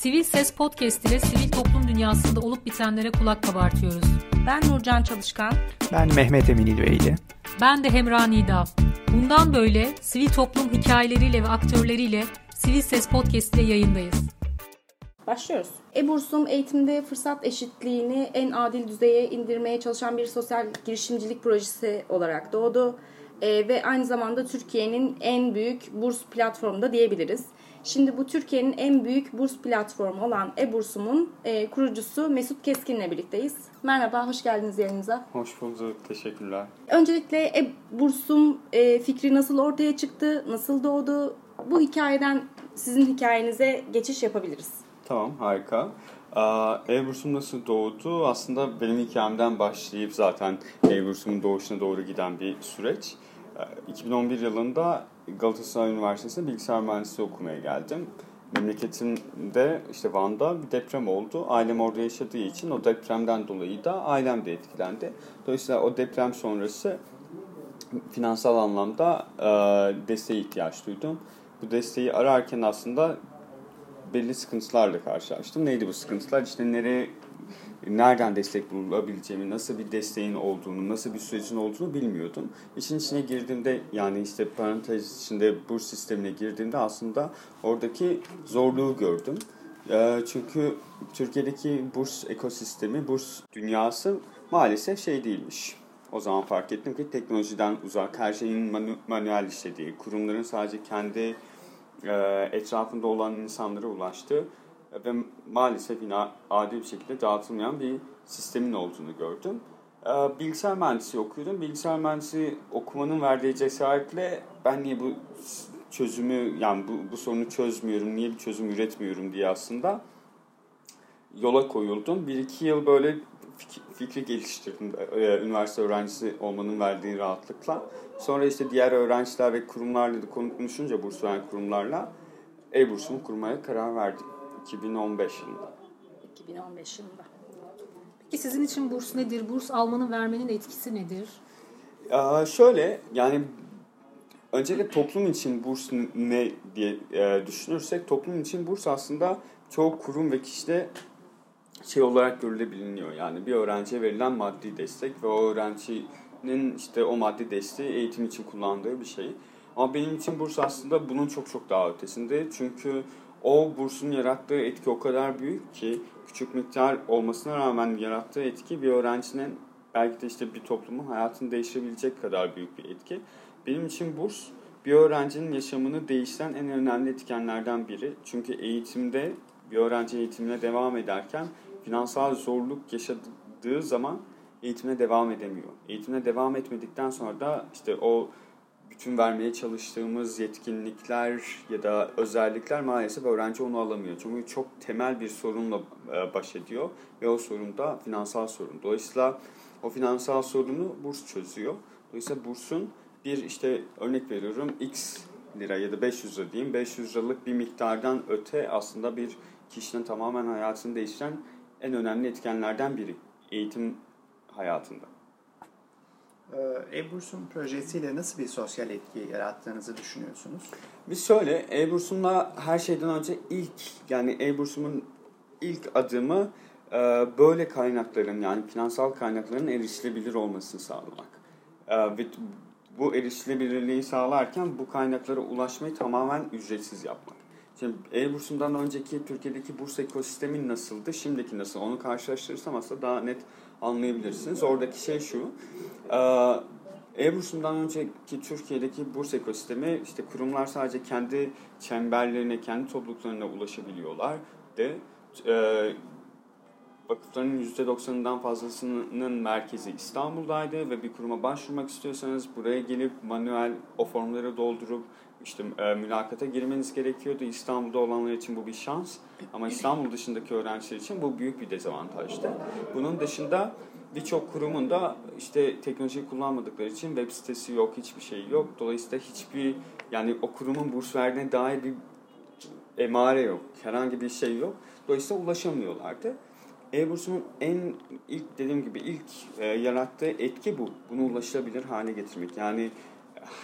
Sivil Ses Podcast ile sivil toplum dünyasında olup bitenlere kulak kabartıyoruz. Ben Nurcan Çalışkan. Ben Mehmet Emin İlveyli. Ben de Hemra Nida. Bundan böyle sivil toplum hikayeleriyle ve aktörleriyle Sivil Ses Podcast ile yayındayız. Başlıyoruz. E-Bursum eğitimde fırsat eşitliğini en adil düzeye indirmeye çalışan bir sosyal girişimcilik projesi olarak doğdu. E, ve aynı zamanda Türkiye'nin en büyük burs platformu da diyebiliriz. Şimdi bu Türkiye'nin en büyük burs platformu olan e-Bursum'un e, kurucusu Mesut Keskin'le birlikteyiz. Merhaba, hoş geldiniz yayınımıza. Hoş bulduk, teşekkürler. Öncelikle e-Bursum e, fikri nasıl ortaya çıktı, nasıl doğdu? Bu hikayeden sizin hikayenize geçiş yapabiliriz. Tamam, harika. E-Bursum nasıl doğdu? Aslında benim hikayemden başlayıp zaten E-Bursum'un doğuşuna doğru giden bir süreç. 2011 yılında Galatasaray Üniversitesi'nde bilgisayar mühendisliği okumaya geldim. Memleketimde işte Van'da bir deprem oldu. Ailem orada yaşadığı için o depremden dolayı da ailem de etkilendi. Dolayısıyla o deprem sonrası finansal anlamda e, desteğe ihtiyaç duydum. Bu desteği ararken aslında belli sıkıntılarla karşılaştım. Neydi bu sıkıntılar? İşte nereye nereden destek bulabileceğimi, nasıl bir desteğin olduğunu, nasıl bir sürecin olduğunu bilmiyordum. İşin içine girdiğimde yani işte parantez içinde burs sistemine girdiğimde aslında oradaki zorluğu gördüm. Ee, çünkü Türkiye'deki burs ekosistemi, burs dünyası maalesef şey değilmiş. O zaman fark ettim ki teknolojiden uzak, her şeyin manu manuel işlediği, kurumların sadece kendi e, etrafında olan insanlara ulaştığı ve maalesef yine adil bir şekilde dağıtılmayan bir sistemin olduğunu gördüm. Ee, bilgisayar mühendisliği okuyordum. Bilgisayar mühendisliği okumanın verdiği cesaretle ben niye bu çözümü yani bu, bu sorunu çözmüyorum, niye bir çözüm üretmiyorum diye aslında yola koyuldum. Bir iki yıl böyle fikri geliştirdim. Ee, üniversite öğrencisi olmanın verdiği rahatlıkla. Sonra işte diğer öğrenciler ve kurumlarla da konuşunca burs veren kurumlarla e-bursumu kurmaya karar verdim. 2015 yılında. 2015 yılında. Peki sizin için burs nedir? Burs almanın vermenin etkisi nedir? Ee, şöyle yani öncelikle toplum için burs ne diye e, düşünürsek toplum için burs aslında çoğu kurum ve kişide şey olarak görülebiliniyor. Yani bir öğrenciye verilen maddi destek ve o öğrencinin işte o maddi desteği eğitim için kullandığı bir şey. Ama benim için burs aslında bunun çok çok daha ötesinde. Çünkü o bursun yarattığı etki o kadar büyük ki küçük miktar olmasına rağmen yarattığı etki bir öğrencinin belki de işte bir toplumun hayatını değiştirebilecek kadar büyük bir etki. Benim için burs bir öğrencinin yaşamını değiştiren en önemli etkenlerden biri. Çünkü eğitimde bir öğrenci eğitimine devam ederken finansal zorluk yaşadığı zaman eğitimine devam edemiyor. Eğitimine devam etmedikten sonra da işte o bütün vermeye çalıştığımız yetkinlikler ya da özellikler maalesef öğrenci onu alamıyor. Çünkü çok temel bir sorunla e, baş ediyor ve o sorun da finansal sorun. Dolayısıyla o finansal sorunu burs çözüyor. Dolayısıyla bursun bir işte örnek veriyorum x lira ya da 500 lira diyeyim 500 liralık bir miktardan öte aslında bir kişinin tamamen hayatını değiştiren en önemli etkenlerden biri eğitim hayatında. Ee, E-Burs'un projesiyle nasıl bir sosyal etki yarattığınızı düşünüyorsunuz? Biz şöyle, E-Burs'umla her şeyden önce ilk, yani E-Burs'umun ilk adımı e, böyle kaynakların yani finansal kaynakların erişilebilir olmasını sağlamak. E, ve bu erişilebilirliği sağlarken bu kaynaklara ulaşmayı tamamen ücretsiz yapmak. Şimdi E-Burs'umdan önceki Türkiye'deki burs ekosistemi nasıldı, şimdiki nasıl onu karşılaştırırsam aslında daha net anlayabilirsiniz. Oradaki şey şu, e-Burs'undan önceki Türkiye'deki burs ekosistemi işte kurumlar sadece kendi çemberlerine, kendi topluluklarına ulaşabiliyorlar de e, vakıfların %90'ından fazlasının merkezi İstanbul'daydı ve bir kuruma başvurmak istiyorsanız buraya gelip manuel o formları doldurup işte e, mülakata girmeniz gerekiyordu. İstanbul'da olanlar için bu bir şans ama İstanbul dışındaki öğrenciler için bu büyük bir dezavantajdı. Bunun dışında birçok kurumun da işte teknolojiyi kullanmadıkları için web sitesi yok, hiçbir şey yok. Dolayısıyla hiçbir yani o kurumun burs verdiğine dair bir emare yok. Herhangi bir şey yok. Dolayısıyla ulaşamıyorlardı. E-Burs'un en ilk dediğim gibi ilk e, yarattığı etki bu. Bunu ulaşılabilir hale getirmek. Yani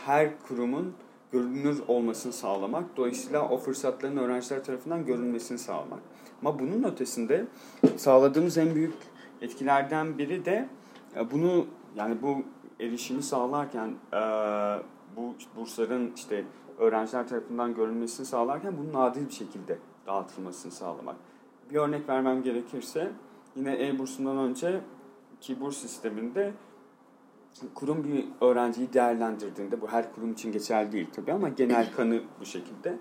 her kurumun görünür olmasını sağlamak. Dolayısıyla o fırsatların öğrenciler tarafından görünmesini sağlamak. Ama bunun ötesinde sağladığımız en büyük etkilerden biri de e, bunu yani bu erişimi sağlarken e, bu bursların işte öğrenciler tarafından görülmesini sağlarken bunun adil bir şekilde dağıtılmasını sağlamak. Bir örnek vermem gerekirse yine e-bursundan önce ki burs sisteminde kurum bir öğrenciyi değerlendirdiğinde bu her kurum için geçerli değil tabii ama genel kanı bu şekilde.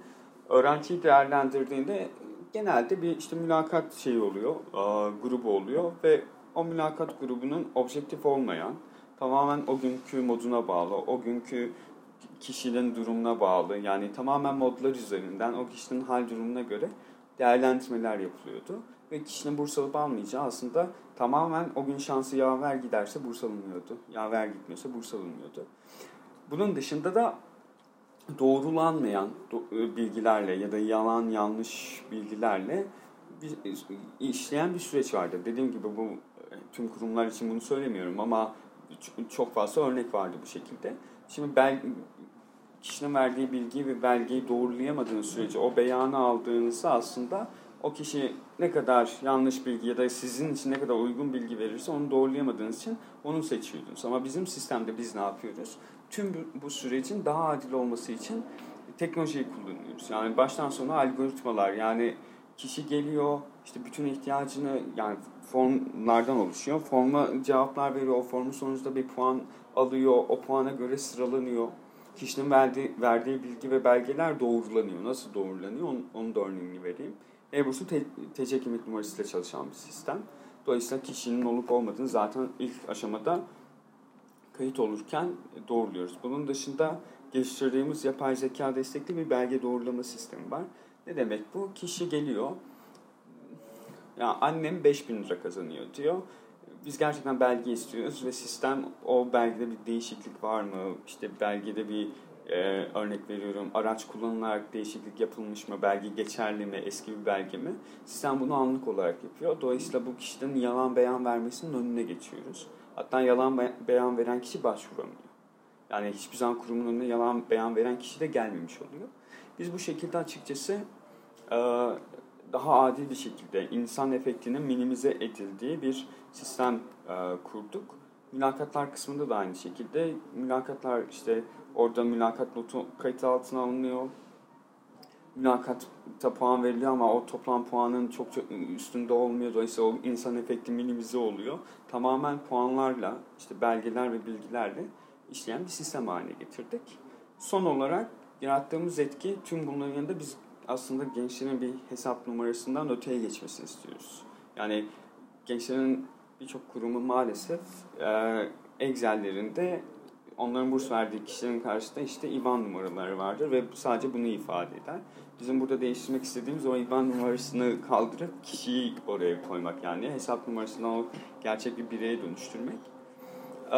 Öğrenciyi değerlendirdiğinde genelde bir işte mülakat şeyi oluyor, grubu oluyor ve o mülakat grubunun objektif olmayan, tamamen o günkü moduna bağlı, o günkü kişinin durumuna bağlı. Yani tamamen modlar üzerinden o kişinin hal durumuna göre değerlendirmeler yapılıyordu. Ve kişinin burs alıp almayacağı aslında tamamen o gün şansı yaver giderse burs alınmıyordu. Yaver gitmiyorsa burs alınmıyordu. Bunun dışında da doğrulanmayan e, bilgilerle ya da yalan yanlış bilgilerle işleyen bir süreç vardı. Dediğim gibi bu e, tüm kurumlar için bunu söylemiyorum ama çok fazla örnek vardı bu şekilde. Şimdi bel, kişinin verdiği bilgiyi ve belgeyi doğrulayamadığınız sürece o beyanı aldığınızda aslında o kişi ne kadar yanlış bilgi ya da sizin için ne kadar uygun bilgi verirse onu doğrulayamadığınız için onu seçiyordunuz. Ama bizim sistemde biz ne yapıyoruz? Tüm bu sürecin daha adil olması için teknolojiyi kullanıyoruz. Yani baştan sona algoritmalar yani kişi geliyor işte bütün ihtiyacını yani formlardan oluşuyor. Forma cevaplar veriyor. O formun sonucunda bir puan alıyor. O puana göre sıralanıyor. Kişinin verdiği, verdiği bilgi ve belgeler doğrulanıyor. Nasıl doğrulanıyor? Onun, onun da örneğini vereyim. E-Burs'un te, TC kimlik numarasıyla çalışan bir sistem. Dolayısıyla kişinin olup olmadığını zaten ilk aşamada kayıt olurken doğruluyoruz. Bunun dışında geliştirdiğimiz yapay zeka destekli bir belge doğrulama sistemi var. Ne demek bu? Kişi geliyor. Ya annem 5000 lira kazanıyor diyor. Biz gerçekten belge istiyoruz ve sistem o belgede bir değişiklik var mı? İşte belgede bir e, örnek veriyorum araç kullanılarak değişiklik yapılmış mı, belge geçerli mi, eski bir belge mi? Sistem bunu anlık olarak yapıyor. Dolayısıyla bu kişinin yalan beyan vermesinin önüne geçiyoruz. Hatta yalan beyan veren kişi başvuramıyor. Yani hiçbir zaman kurumun önüne yalan beyan veren kişi de gelmemiş oluyor. Biz bu şekilde açıkçası e, daha adil bir şekilde insan efektinin minimize edildiği bir sistem e, kurduk. Mülakatlar kısmında da aynı şekilde. Mülakatlar işte orada mülakat notu kayıt altına alınıyor. Mülakatta puan veriliyor ama o toplam puanın çok, çok üstünde olmuyor. Dolayısıyla o insan efekti minimize oluyor. Tamamen puanlarla, işte belgeler ve bilgilerle işleyen bir sistem haline getirdik. Son olarak yarattığımız etki tüm bunların yanında biz aslında gençlerin bir hesap numarasından öteye geçmesini istiyoruz. Yani gençlerin birçok kurumu maalesef e, Excel'lerinde onların burs verdiği kişilerin karşısında işte IBAN numaraları vardır ve sadece bunu ifade eder. Bizim burada değiştirmek istediğimiz o IBAN numarasını kaldırıp kişiyi oraya koymak yani hesap numarasından o gerçek bir bireye dönüştürmek. Ee,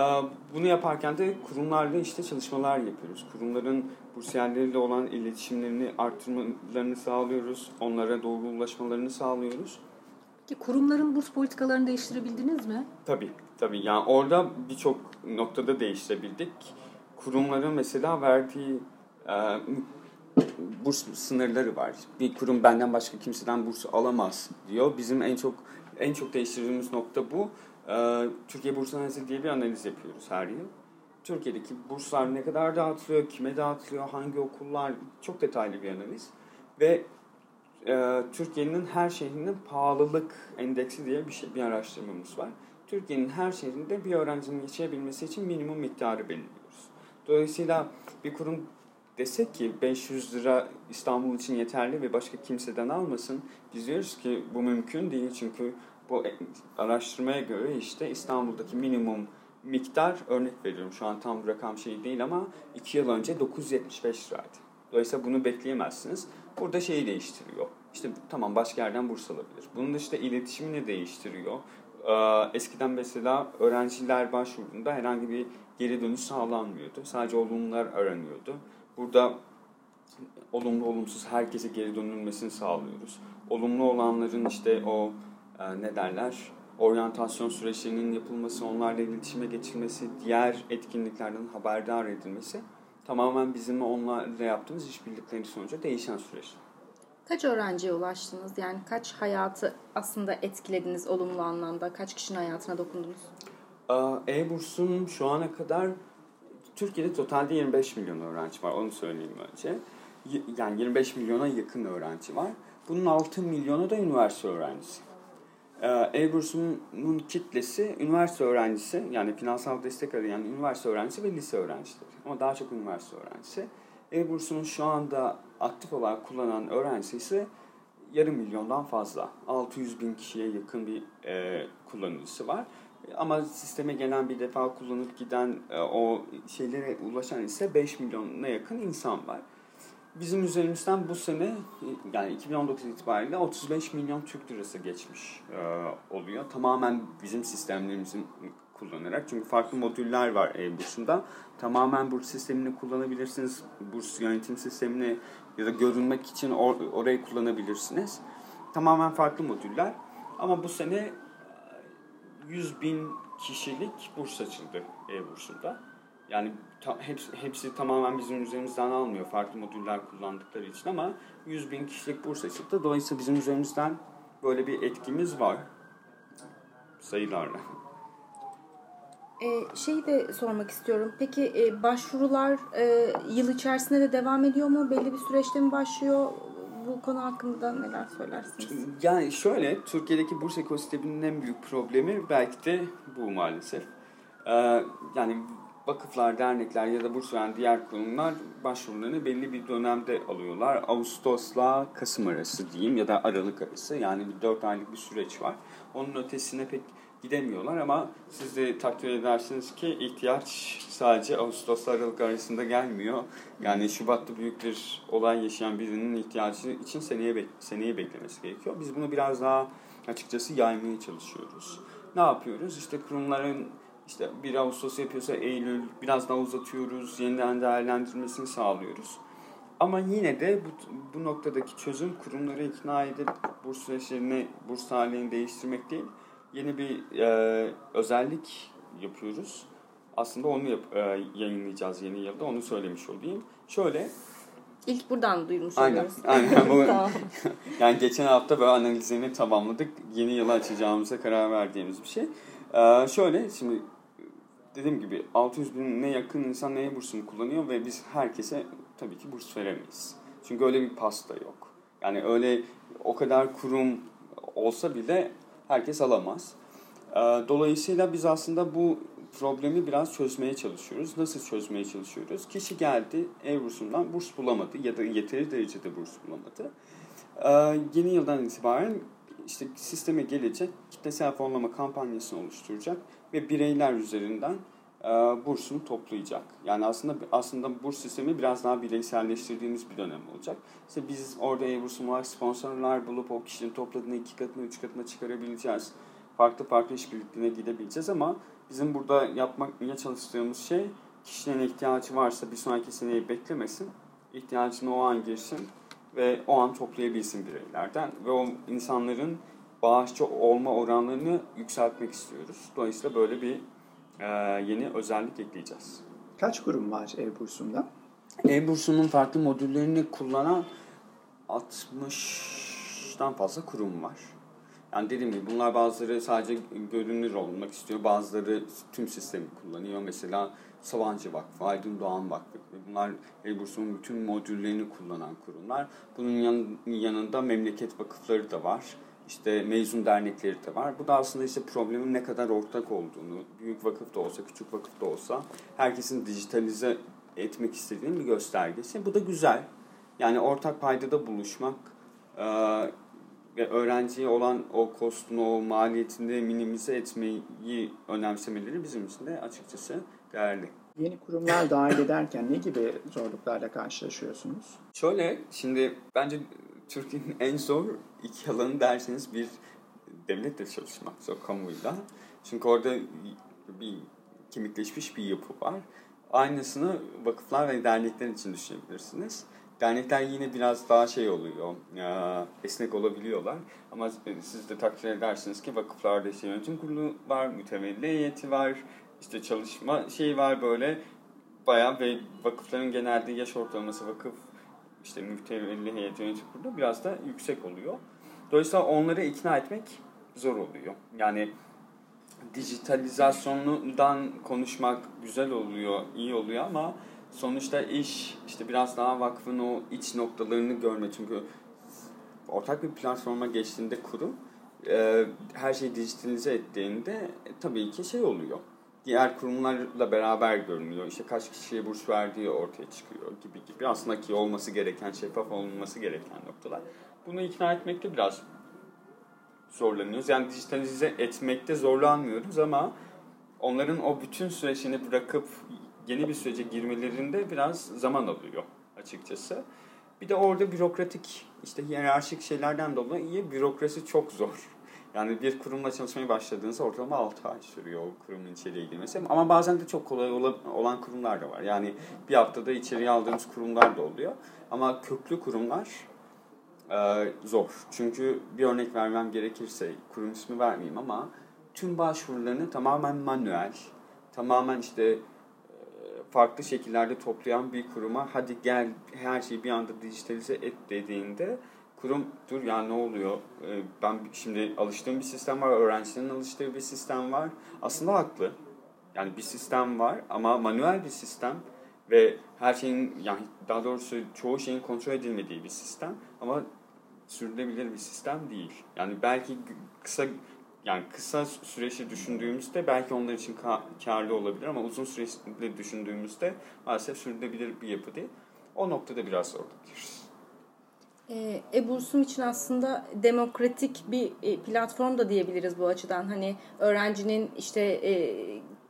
bunu yaparken de kurumlarla işte çalışmalar yapıyoruz. Kurumların bursiyerleriyle olan iletişimlerini arttırmalarını sağlıyoruz. Onlara doğru ulaşmalarını sağlıyoruz. Ki kurumların burs politikalarını değiştirebildiniz mi? Tabii, tabii. Yani orada birçok noktada değiştirebildik. Kurumların mesela verdiği e, burs sınırları var. Bir kurum benden başka kimseden burs alamaz diyor. Bizim en çok en çok değiştirdiğimiz nokta bu. E, Türkiye Burs Analizi diye bir analiz yapıyoruz her yıl. Türkiye'deki burslar ne kadar dağıtılıyor, kime dağıtılıyor, hangi okullar çok detaylı bir analiz. Ve e, Türkiye'nin her şehrinin pahalılık endeksi diye bir şey, bir araştırmamız var. Türkiye'nin her şehrinde bir öğrencinin yaşayabilmesi için minimum miktarı belirliyoruz. Dolayısıyla bir kurum desek ki 500 lira İstanbul için yeterli ve başka kimseden almasın. Biz diyoruz ki bu mümkün değil çünkü bu araştırmaya göre işte İstanbul'daki minimum miktar örnek veriyorum. Şu an tam rakam şey değil ama 2 yıl önce 975 liraydı. Dolayısıyla bunu bekleyemezsiniz. Burada şeyi değiştiriyor. İşte tamam başka yerden burs alabilir. Bunun dışında iletişimini değiştiriyor. Ee, eskiden mesela öğrenciler başvurduğunda herhangi bir geri dönüş sağlanmıyordu. Sadece olumlular aranıyordu. Burada olumlu olumsuz herkese geri dönülmesini sağlıyoruz. Olumlu olanların işte o e, ne derler oryantasyon süreçlerinin yapılması, onlarla iletişime geçilmesi, diğer etkinliklerden haberdar edilmesi tamamen bizim onlarla yaptığımız işbirlikleri sonucu değişen süreçler. Kaç öğrenciye ulaştınız? Yani kaç hayatı aslında etkilediniz olumlu anlamda? Kaç kişinin hayatına dokundunuz? E-Burs'un şu ana kadar Türkiye'de totalde 25 milyon öğrenci var. Onu söyleyeyim önce. Yani 25 milyona yakın öğrenci var. Bunun 6 milyonu da üniversite öğrencisi. E-Burs'un kitlesi üniversite öğrencisi yani finansal destek arayan üniversite öğrencisi ve lise öğrencileri. Ama daha çok üniversite öğrencisi. E-Burs'un şu anda aktif olarak kullanan öğrencisi ise yarım milyondan fazla. 600 bin kişiye yakın bir e, kullanıcısı var. Ama sisteme gelen bir defa kullanıp giden e, o şeylere ulaşan ise 5 milyona yakın insan var. Bizim üzerimizden bu sene yani 2019 itibariyle 35 milyon Türk lirası geçmiş e, oluyor. Tamamen bizim sistemlerimizin kullanarak. Çünkü farklı modüller var e-bursunda. Tamamen burs sistemini kullanabilirsiniz. Burs yönetim sistemini ya da görünmek için or- orayı kullanabilirsiniz. Tamamen farklı modüller. Ama bu sene 100 bin kişilik burs açıldı e-bursunda. Yani ta, hepsi, hepsi tamamen bizim üzerimizden almıyor farklı modüller kullandıkları için ama 100 bin kişilik burs açıldı. Dolayısıyla bizim üzerimizden böyle bir etkimiz var sayılarla. Ee, şeyi de sormak istiyorum. Peki e, başvurular e, yıl içerisinde de devam ediyor mu? Belli bir süreçte mi başlıyor? Bu konu hakkında neler söylersiniz? Yani şöyle, Türkiye'deki burs ekosisteminin en büyük problemi belki de bu maalesef. Ee, yani vakıflar, dernekler ya da burs veren diğer kurumlar başvurularını belli bir dönemde alıyorlar. Ağustos'la Kasım arası diyeyim ya da Aralık arası yani bir 4 aylık bir süreç var. Onun ötesine pek gidemiyorlar ama siz de takdir edersiniz ki ihtiyaç sadece Ağustos'la Aralık arasında gelmiyor. Yani Şubat'ta büyük bir olay yaşayan birinin ihtiyacı için seneye bek seneyi beklemesi gerekiyor. Biz bunu biraz daha açıkçası yaymaya çalışıyoruz. Ne yapıyoruz? İşte kurumların işte 1 Ağustos yapıyorsa Eylül biraz daha uzatıyoruz. Yeniden değerlendirmesini sağlıyoruz. Ama yine de bu, bu noktadaki çözüm kurumları ikna edip burs süreçlerini, burs tarihini değiştirmek değil yeni bir e, özellik yapıyoruz. Aslında onu yap, e, yayınlayacağız yeni yılda. Onu söylemiş olayım. Şöyle. İlk buradan duymuş aynen, oluyoruz. Aynen. Bu, yani geçen hafta böyle analizini tamamladık. Yeni yıla açacağımıza karar verdiğimiz bir şey. E, şöyle şimdi dediğim gibi 600 bin'e yakın insan neye bursunu kullanıyor ve biz herkese tabii ki burs veremeyiz. Çünkü öyle bir pasta yok. Yani öyle o kadar kurum olsa bile herkes alamaz. Ee, dolayısıyla biz aslında bu problemi biraz çözmeye çalışıyoruz. Nasıl çözmeye çalışıyoruz? Kişi geldi ev bursundan burs bulamadı ya da yeteri derecede burs bulamadı. Ee, yeni yıldan itibaren işte sisteme gelecek, kitlesel fonlama kampanyasını oluşturacak ve bireyler üzerinden e, bursunu toplayacak. Yani aslında aslında burs sistemi biraz daha bireyselleştirdiğimiz bir dönem olacak. İşte biz orada e-bursum olarak sponsorlar bulup o kişinin topladığını iki katına, üç katına çıkarabileceğiz. Farklı farklı işbirliklerine gidebileceğiz ama bizim burada yapmaya çalıştığımız şey kişinin ihtiyacı varsa bir sonraki seneyi beklemesin. İhtiyacını o an girsin ve o an toplayabilsin bireylerden ve o insanların bağışçı olma oranlarını yükseltmek istiyoruz. Dolayısıyla böyle bir e, yeni özellik ekleyeceğiz. Kaç kurum var e-bursunda? E-bursunun farklı modüllerini kullanan 60'tan fazla kurum var. Yani dediğim gibi bunlar bazıları sadece görünür olmak istiyor. Bazıları tüm sistemi kullanıyor. Mesela Sabancı Vakfı, Aydın Doğan Vakfı. Bunlar e-bursunun bütün modüllerini kullanan kurumlar. Bunun yanında memleket vakıfları da var işte mezun dernekleri de var. Bu da aslında işte problemin ne kadar ortak olduğunu, büyük vakıf da olsa, küçük vakıf da olsa herkesin dijitalize etmek istediğinin bir göstergesi. Bu da güzel. Yani ortak paydada buluşmak ve öğrenciye olan o kostunu, o maliyetini minimize etmeyi önemsemeleri bizim için de açıkçası değerli. Yeni kurumlar dahil ederken ne gibi zorluklarla karşılaşıyorsunuz? Şöyle, şimdi bence Türkiye'nin en zor iki alanı derseniz bir devletle çalışmak zor kamuyla. Çünkü orada bir kemikleşmiş bir yapı var. Aynısını vakıflar ve dernekler için düşünebilirsiniz. Dernekler yine biraz daha şey oluyor, esnek olabiliyorlar. Ama siz de takdir edersiniz ki vakıflarda işte yönetim kurulu var, mütevelli heyeti var, işte çalışma şeyi var böyle bayağı ve vakıfların genelde yaş ortalaması vakıf işte mütevelli heyet yönetim kurulu biraz da yüksek oluyor. Dolayısıyla onları ikna etmek zor oluyor. Yani dijitalizasyonundan konuşmak güzel oluyor, iyi oluyor ama sonuçta iş işte biraz daha vakfın o iç noktalarını görme. Çünkü ortak bir platforma geçtiğinde kurum e, her şeyi dijitalize ettiğinde e, tabii ki şey oluyor. Diğer kurumlarla beraber görünüyor. İşte kaç kişiye burs verdiği ortaya çıkıyor gibi gibi. Aslında ki olması gereken, şeffaf olması gereken noktalar. Bunu ikna etmekte biraz zorlanıyoruz. Yani dijitalize etmekte zorlanmıyoruz ama onların o bütün süreçini bırakıp yeni bir sürece girmelerinde biraz zaman alıyor açıkçası. Bir de orada bürokratik, işte hiyerarşik şeylerden dolayı bürokrasi çok zor. Yani bir kurumla çalışmaya başladığınızda ortalama 6 ay sürüyor o kurumun içeriye girmesi. Ama bazen de çok kolay olan kurumlar da var. Yani bir haftada içeriye aldığımız kurumlar da oluyor. Ama köklü kurumlar e, zor. Çünkü bir örnek vermem gerekirse, kurum ismi vermeyeyim ama tüm başvurularını tamamen manuel, tamamen işte e, farklı şekillerde toplayan bir kuruma hadi gel her şeyi bir anda dijitalize et dediğinde kurum dur ya ne oluyor e, ben şimdi alıştığım bir sistem var öğrencilerin alıştığı bir sistem var aslında haklı yani bir sistem var ama manuel bir sistem ve her şeyin yani daha doğrusu çoğu şeyin kontrol edilmediği bir sistem ama sürdürülebilir bir sistem değil. Yani belki kısa yani kısa süreci düşündüğümüzde belki onlar için karlı olabilir ama uzun süreçte düşündüğümüzde maalesef sürdürülebilir bir yapı değil. O noktada biraz zorlanıyoruz. E, e-bursum için aslında demokratik bir e, platform da diyebiliriz bu açıdan. Hani öğrencinin işte e,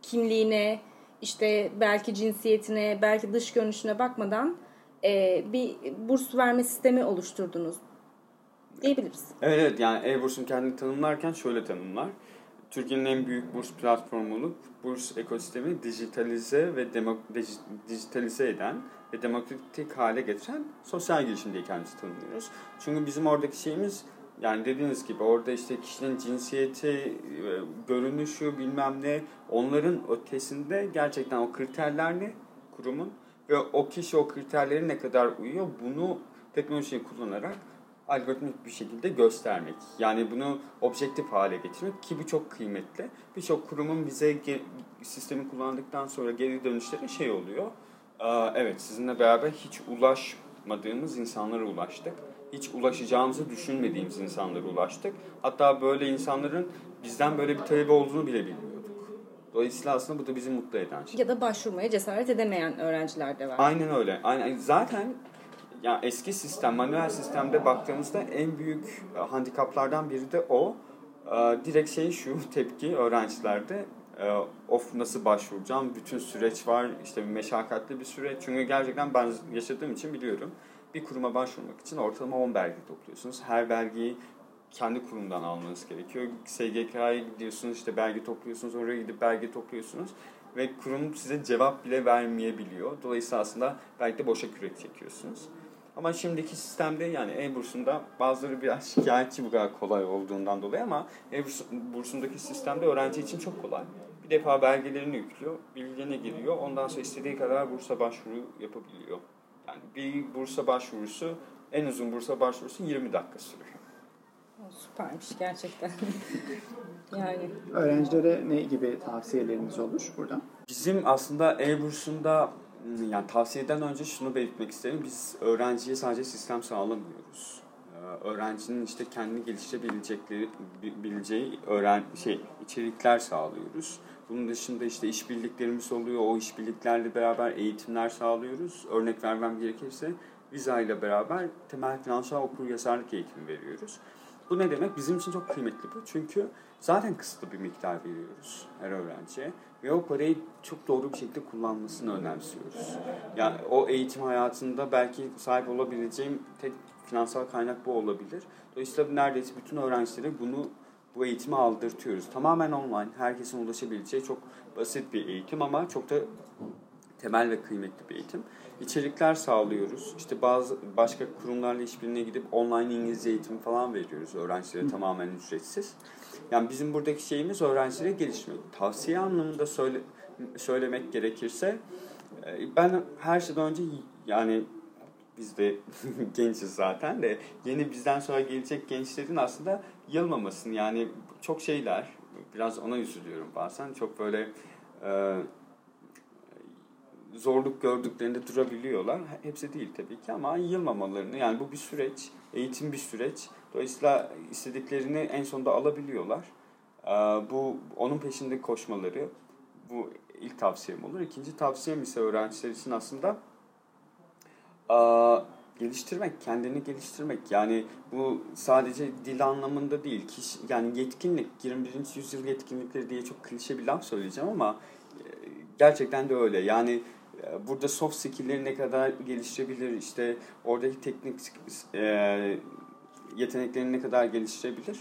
kimliğine, işte belki cinsiyetine, belki dış görünüşüne bakmadan e, bir burs verme sistemi oluşturdunuz diyebiliriz. Evet, evet yani e-bursum kendini tanımlarken şöyle tanımlar. Türkiye'nin en büyük burs platformu olup burs ekosistemi dijitalize ve demok dijitalize eden ve demokratik hale getiren sosyal girişim diye kendimizi tanımlıyoruz. Çünkü bizim oradaki şeyimiz yani dediğiniz gibi orada işte kişinin cinsiyeti, e, görünüşü bilmem ne onların ötesinde gerçekten o kriterler ne kurumun ve o kişi o kriterleri ne kadar uyuyor bunu teknolojiyi kullanarak algoritmik bir şekilde göstermek. Yani bunu objektif hale getirmek ki bu çok kıymetli. Birçok kurumun bize sistemi kullandıktan sonra geri dönüşleri şey oluyor. Evet sizinle beraber hiç ulaşmadığımız insanlara ulaştık. Hiç ulaşacağımızı düşünmediğimiz insanlara ulaştık. Hatta böyle insanların bizden böyle bir talebi olduğunu bile bilmiyorduk. Dolayısıyla aslında bu da bizi mutlu eden şey. Ya da başvurmaya cesaret edemeyen öğrenciler de var. Aynen öyle. Aynen. Zaten yani eski sistem, manuel sistemde baktığımızda en büyük e, handikaplardan biri de o. E, direkt şey şu tepki öğrencilerde e, of nasıl başvuracağım, bütün süreç var, işte meşakkatli bir süreç. Çünkü gerçekten ben yaşadığım için biliyorum. Bir kuruma başvurmak için ortalama 10 belge topluyorsunuz. Her belgeyi kendi kurumdan almanız gerekiyor. SGK'ya gidiyorsunuz, işte belge topluyorsunuz, oraya gidip belge topluyorsunuz ve kurum size cevap bile vermeyebiliyor. Dolayısıyla aslında belki de boşa kürek çekiyorsunuz. Ama şimdiki sistemde yani e-bursunda bazıları biraz şikayetçi bu kadar kolay olduğundan dolayı ama e-bursundaki sistemde öğrenci için çok kolay. Bir defa belgelerini yüklüyor, bilgilerine giriyor. Ondan sonra istediği kadar bursa başvuru yapabiliyor. Yani bir bursa başvurusu, en uzun bursa başvurusu 20 dakika sürüyor. Süpermiş gerçekten. yani. Öğrencilere ne gibi tavsiyeleriniz olur burada? Bizim aslında e-bursunda yani tavsiyeden önce şunu belirtmek isterim. Biz öğrenciye sadece sistem sağlamıyoruz. Ee, öğrencinin işte kendi geliştirebilecekleri bileceği öğren şey içerikler sağlıyoruz. Bunun dışında işte işbirliklerimiz oluyor. O işbirliklerle beraber eğitimler sağlıyoruz. Örnek vermem gerekirse Visa ile beraber temel finansal okur yazarlık eğitimi veriyoruz. Bu ne demek? Bizim için çok kıymetli bu. Çünkü zaten kısıtlı bir miktar veriyoruz her öğrenciye ve o parayı çok doğru bir şekilde kullanmasını önemsiyoruz. Yani o eğitim hayatında belki sahip olabileceğim tek finansal kaynak bu olabilir. Dolayısıyla neredeyse bütün öğrencilere bunu bu eğitimi aldırtıyoruz. Tamamen online, herkesin ulaşabileceği çok basit bir eğitim ama çok da temel ve kıymetli bir eğitim. İçerikler sağlıyoruz. İşte bazı başka kurumlarla işbirliğine gidip online İngilizce eğitimi falan veriyoruz öğrencilere Hı. tamamen ücretsiz. Yani bizim buradaki şeyimiz öğrencilere gelişmek. Tavsiye anlamında söyle, söylemek gerekirse e, ben her şeyden önce yani biz de gençiz zaten de yeni bizden sonra gelecek gençlerin aslında yılmamasın yani çok şeyler biraz ona üzülüyorum bazen çok böyle e, zorluk gördüklerinde durabiliyorlar. Hepsi değil tabii ki ama yılmamalarını yani bu bir süreç, eğitim bir süreç. Dolayısıyla istediklerini en sonunda alabiliyorlar. Ee, bu onun peşinde koşmaları bu ilk tavsiyem olur. İkinci tavsiyem ise öğrenciler için aslında geliştirmek, kendini geliştirmek. Yani bu sadece dil anlamında değil. Kişi, yani yetkinlik, 21. yüzyıl yetkinlikleri diye çok klişe bir laf söyleyeceğim ama e, gerçekten de öyle. Yani e, burada soft skill'leri ne kadar geliştirebilir, işte oradaki teknik e, yeteneklerini ne kadar geliştirebilir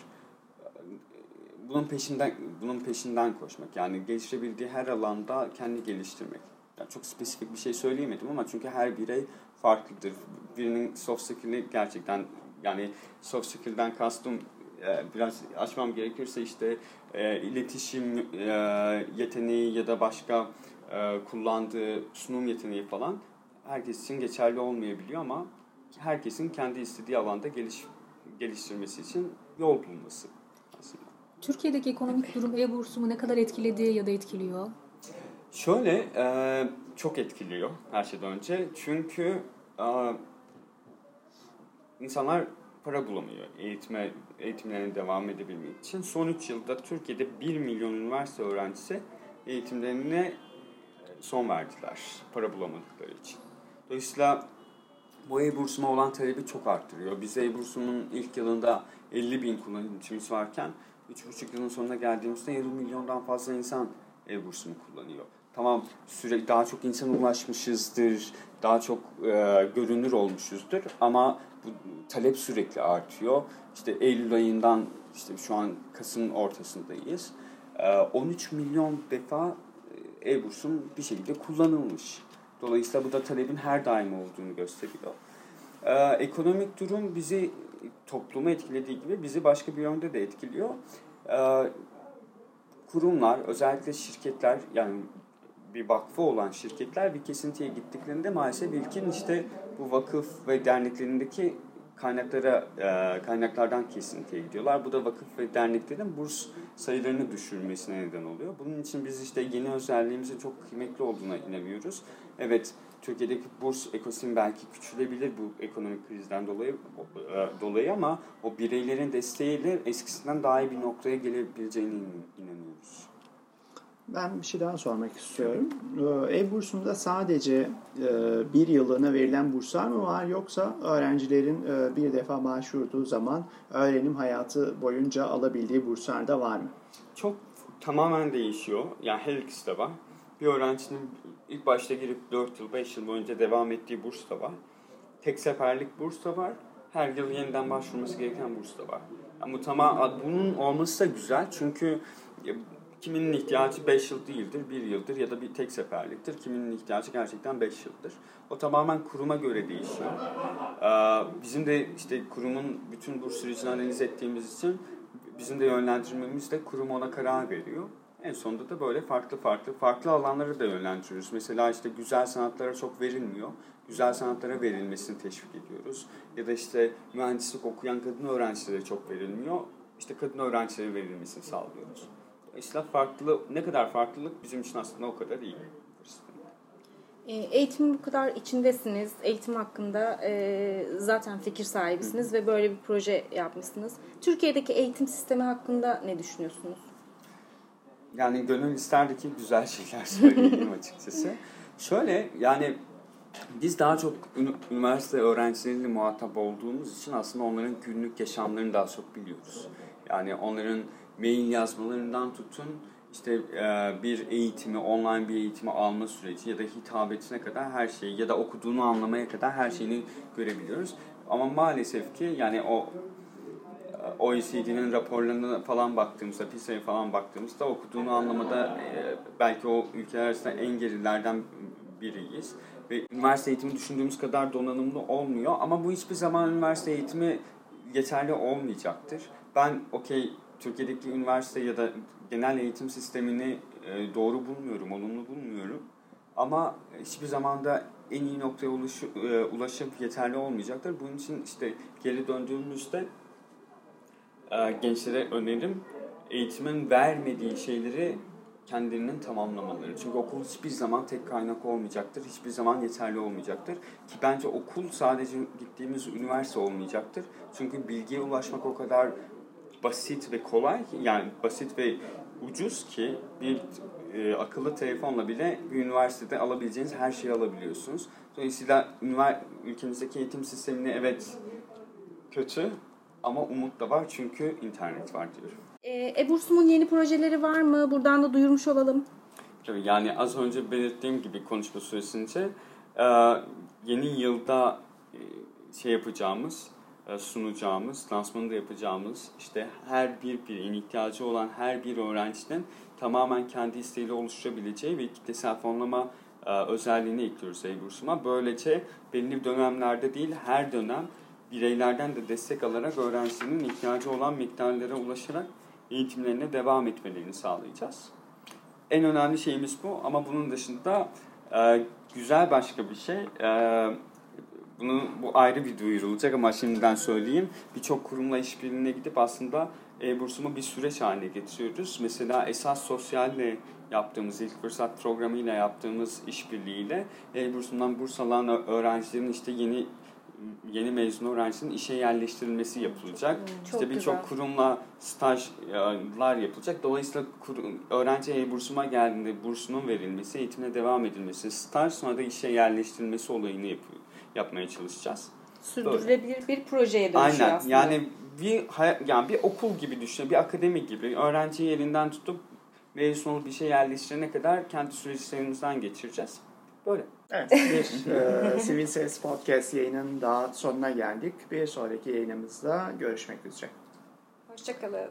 bunun peşinden bunun peşinden koşmak. Yani geliştirebildiği her alanda kendi geliştirmek. Yani çok spesifik bir şey söyleyemedim ama çünkü her birey farklıdır. Birinin soft skill'i gerçekten yani soft skill'den kastım e, biraz açmam gerekirse işte e, iletişim e, yeteneği ya da başka kullandığı sunum yeteneği falan herkes için geçerli olmayabiliyor ama herkesin kendi istediği alanda geliş, geliştirmesi için yol bulması aslında. Türkiye'deki ekonomik durum e-bursumu ne kadar etkiledi ya da etkiliyor? Şöyle çok etkiliyor her şeyden önce. Çünkü insanlar para bulamıyor eğitime, eğitimlerine devam edebilmek için. Son 3 yılda Türkiye'de 1 milyon üniversite öğrencisi eğitimlerine son verdiler para bulamadıkları için. Dolayısıyla bu e-bursuma olan talebi çok arttırıyor. Biz e-bursumun ilk yılında 50 bin kullanıcımız varken 3,5 yılın sonuna geldiğimizde yarım milyondan fazla insan e-bursunu kullanıyor tamam süre daha çok insana ulaşmışızdır, daha çok e, görünür olmuşuzdur ama bu talep sürekli artıyor. İşte Eylül ayından işte şu an Kasım'ın ortasındayız. E, 13 milyon defa e, e-bursun bir şekilde kullanılmış. Dolayısıyla bu da talebin her daim olduğunu gösteriyor. Ee, ekonomik durum bizi toplumu etkilediği gibi bizi başka bir yönde de etkiliyor. Ee, kurumlar, özellikle şirketler yani bir vakfı olan şirketler bir kesintiye gittiklerinde maalesef ilkin işte bu vakıf ve derneklerindeki kaynaklara e, kaynaklardan kesintiye gidiyorlar. Bu da vakıf ve derneklerin burs sayılarını düşürmesine neden oluyor. Bunun için biz işte yeni özelliğimizin çok kıymetli olduğuna inanıyoruz. Evet Türkiye'deki burs ekosistemi belki küçülebilir bu ekonomik krizden dolayı e, dolayı ama o bireylerin desteğiyle eskisinden daha iyi bir noktaya gelebileceğine inanıyoruz. Ben bir şey daha sormak istiyorum. Ee, ev bursunda sadece e, bir yıllığına verilen burslar mı var yoksa öğrencilerin e, bir defa başvurduğu zaman öğrenim hayatı boyunca alabildiği burslar da var mı? Çok tamamen değişiyor. Yani her ikisi de var. Bir öğrencinin ilk başta girip 4 yıl, 5 yıl boyunca devam ettiği burs da var. Tek seferlik burs da var. Her yıl yeniden başvurması gereken burs da var. Yani bu tamam, bunun olması da güzel çünkü Kiminin ihtiyacı 5 yıl değildir, 1 yıldır ya da bir tek seferliktir. Kiminin ihtiyacı gerçekten 5 yıldır. O tamamen kuruma göre değişiyor. Ee, bizim de işte kurumun bütün burs sürecini analiz ettiğimiz için bizim de yönlendirmemiz de kurum ona karar veriyor. En sonunda da böyle farklı farklı farklı alanları da yönlendiriyoruz. Mesela işte güzel sanatlara çok verilmiyor. Güzel sanatlara verilmesini teşvik ediyoruz. Ya da işte mühendislik okuyan kadın öğrencilere çok verilmiyor. İşte kadın öğrencilere verilmesini sağlıyoruz. Dolayısıyla farklı, ne kadar farklılık bizim için aslında o kadar iyi. E, eğitim bu kadar içindesiniz. Eğitim hakkında e, zaten fikir sahibisiniz Hı. ve böyle bir proje yapmışsınız. Türkiye'deki eğitim sistemi hakkında ne düşünüyorsunuz? Yani gönül isterdi ki güzel şeyler söyleyeyim açıkçası. Şöyle yani biz daha çok üniversite öğrencileriyle muhatap olduğumuz için aslında onların günlük yaşamlarını daha çok biliyoruz. Yani onların mail yazmalarından tutun işte e, bir eğitimi, online bir eğitimi alma süreci ya da hitabetine kadar her şeyi ya da okuduğunu anlamaya kadar her şeyini görebiliyoruz. Ama maalesef ki yani o e, OECD'nin raporlarına falan baktığımızda, PISA'ya falan baktığımızda okuduğunu anlamada e, belki o ülkeler arasında en gerilerden biriyiz. Ve üniversite eğitimi düşündüğümüz kadar donanımlı olmuyor ama bu hiçbir zaman üniversite eğitimi yeterli olmayacaktır. Ben okey Türkiye'deki üniversite ya da genel eğitim sistemini e, doğru bulmuyorum, olumlu bulmuyorum. Ama hiçbir zaman da en iyi noktaya e, ulaşıp yeterli olmayacaktır. Bunun için işte geri döndüğümüzde e, gençlere önerim eğitimin vermediği şeyleri kendilerinin tamamlamaları. Çünkü okul hiçbir zaman tek kaynak olmayacaktır. Hiçbir zaman yeterli olmayacaktır. Ki bence okul sadece gittiğimiz üniversite olmayacaktır. Çünkü bilgiye ulaşmak o kadar basit ve kolay yani basit ve ucuz ki bir e, akıllı telefonla bile bir üniversitede alabileceğiniz her şeyi alabiliyorsunuz. Dolayısıyla ülkemizdeki eğitim sistemini evet kötü ama umut da var çünkü internet var diyorum. E, E-Bursum'un yeni projeleri var mı? Buradan da duyurmuş olalım. Tabii yani az önce belirttiğim gibi konuşma süresince e, yeni yılda e, şey yapacağımız, e, sunacağımız, lansmanı da yapacağımız işte her bir bireyin ihtiyacı olan her bir öğrencinin tamamen kendi isteğiyle oluşturabileceği ve kitlesel fonlama e, özelliğini ekliyoruz e-bursuma. Böylece belli dönemlerde değil her dönem bireylerden de destek alarak öğrencinin ihtiyacı olan miktarlara ulaşarak eğitimlerine devam etmelerini sağlayacağız. En önemli şeyimiz bu ama bunun dışında e, güzel başka bir şey. Bunu bu ayrı bir duyurulacak ama şimdiden söyleyeyim. Birçok kurumla işbirliğine gidip aslında e-bursumu bir süreç haline getiriyoruz. Mesela Esas Sosyal'le yaptığımız ilk fırsat programıyla yaptığımız işbirliğiyle e-bursundan burs alan öğrencilerin işte yeni yeni mezun öğrencinin işe yerleştirilmesi yapılacak. Hmm, çok işte birçok kurumla stajlar yapılacak. Dolayısıyla kurum, öğrenci e-bursuma geldiğinde bursunun verilmesi, eğitimine devam edilmesi, staj sonra da işe yerleştirilmesi olayını yap, yapmaya çalışacağız. Sürdürülebilir bir projeye dönüşüyor Aynen. aslında. Yani bir yani bir okul gibi düşünün, bir akademi gibi öğrenciyi elinden tutup mezun olup bir şey yerleştirene kadar kendi süreçlerimizden geçireceğiz. Böyle. Evet, bir e, Sivil Ses Podcast yayının daha sonuna geldik. Bir sonraki yayınımızda görüşmek üzere. Hoşçakalın.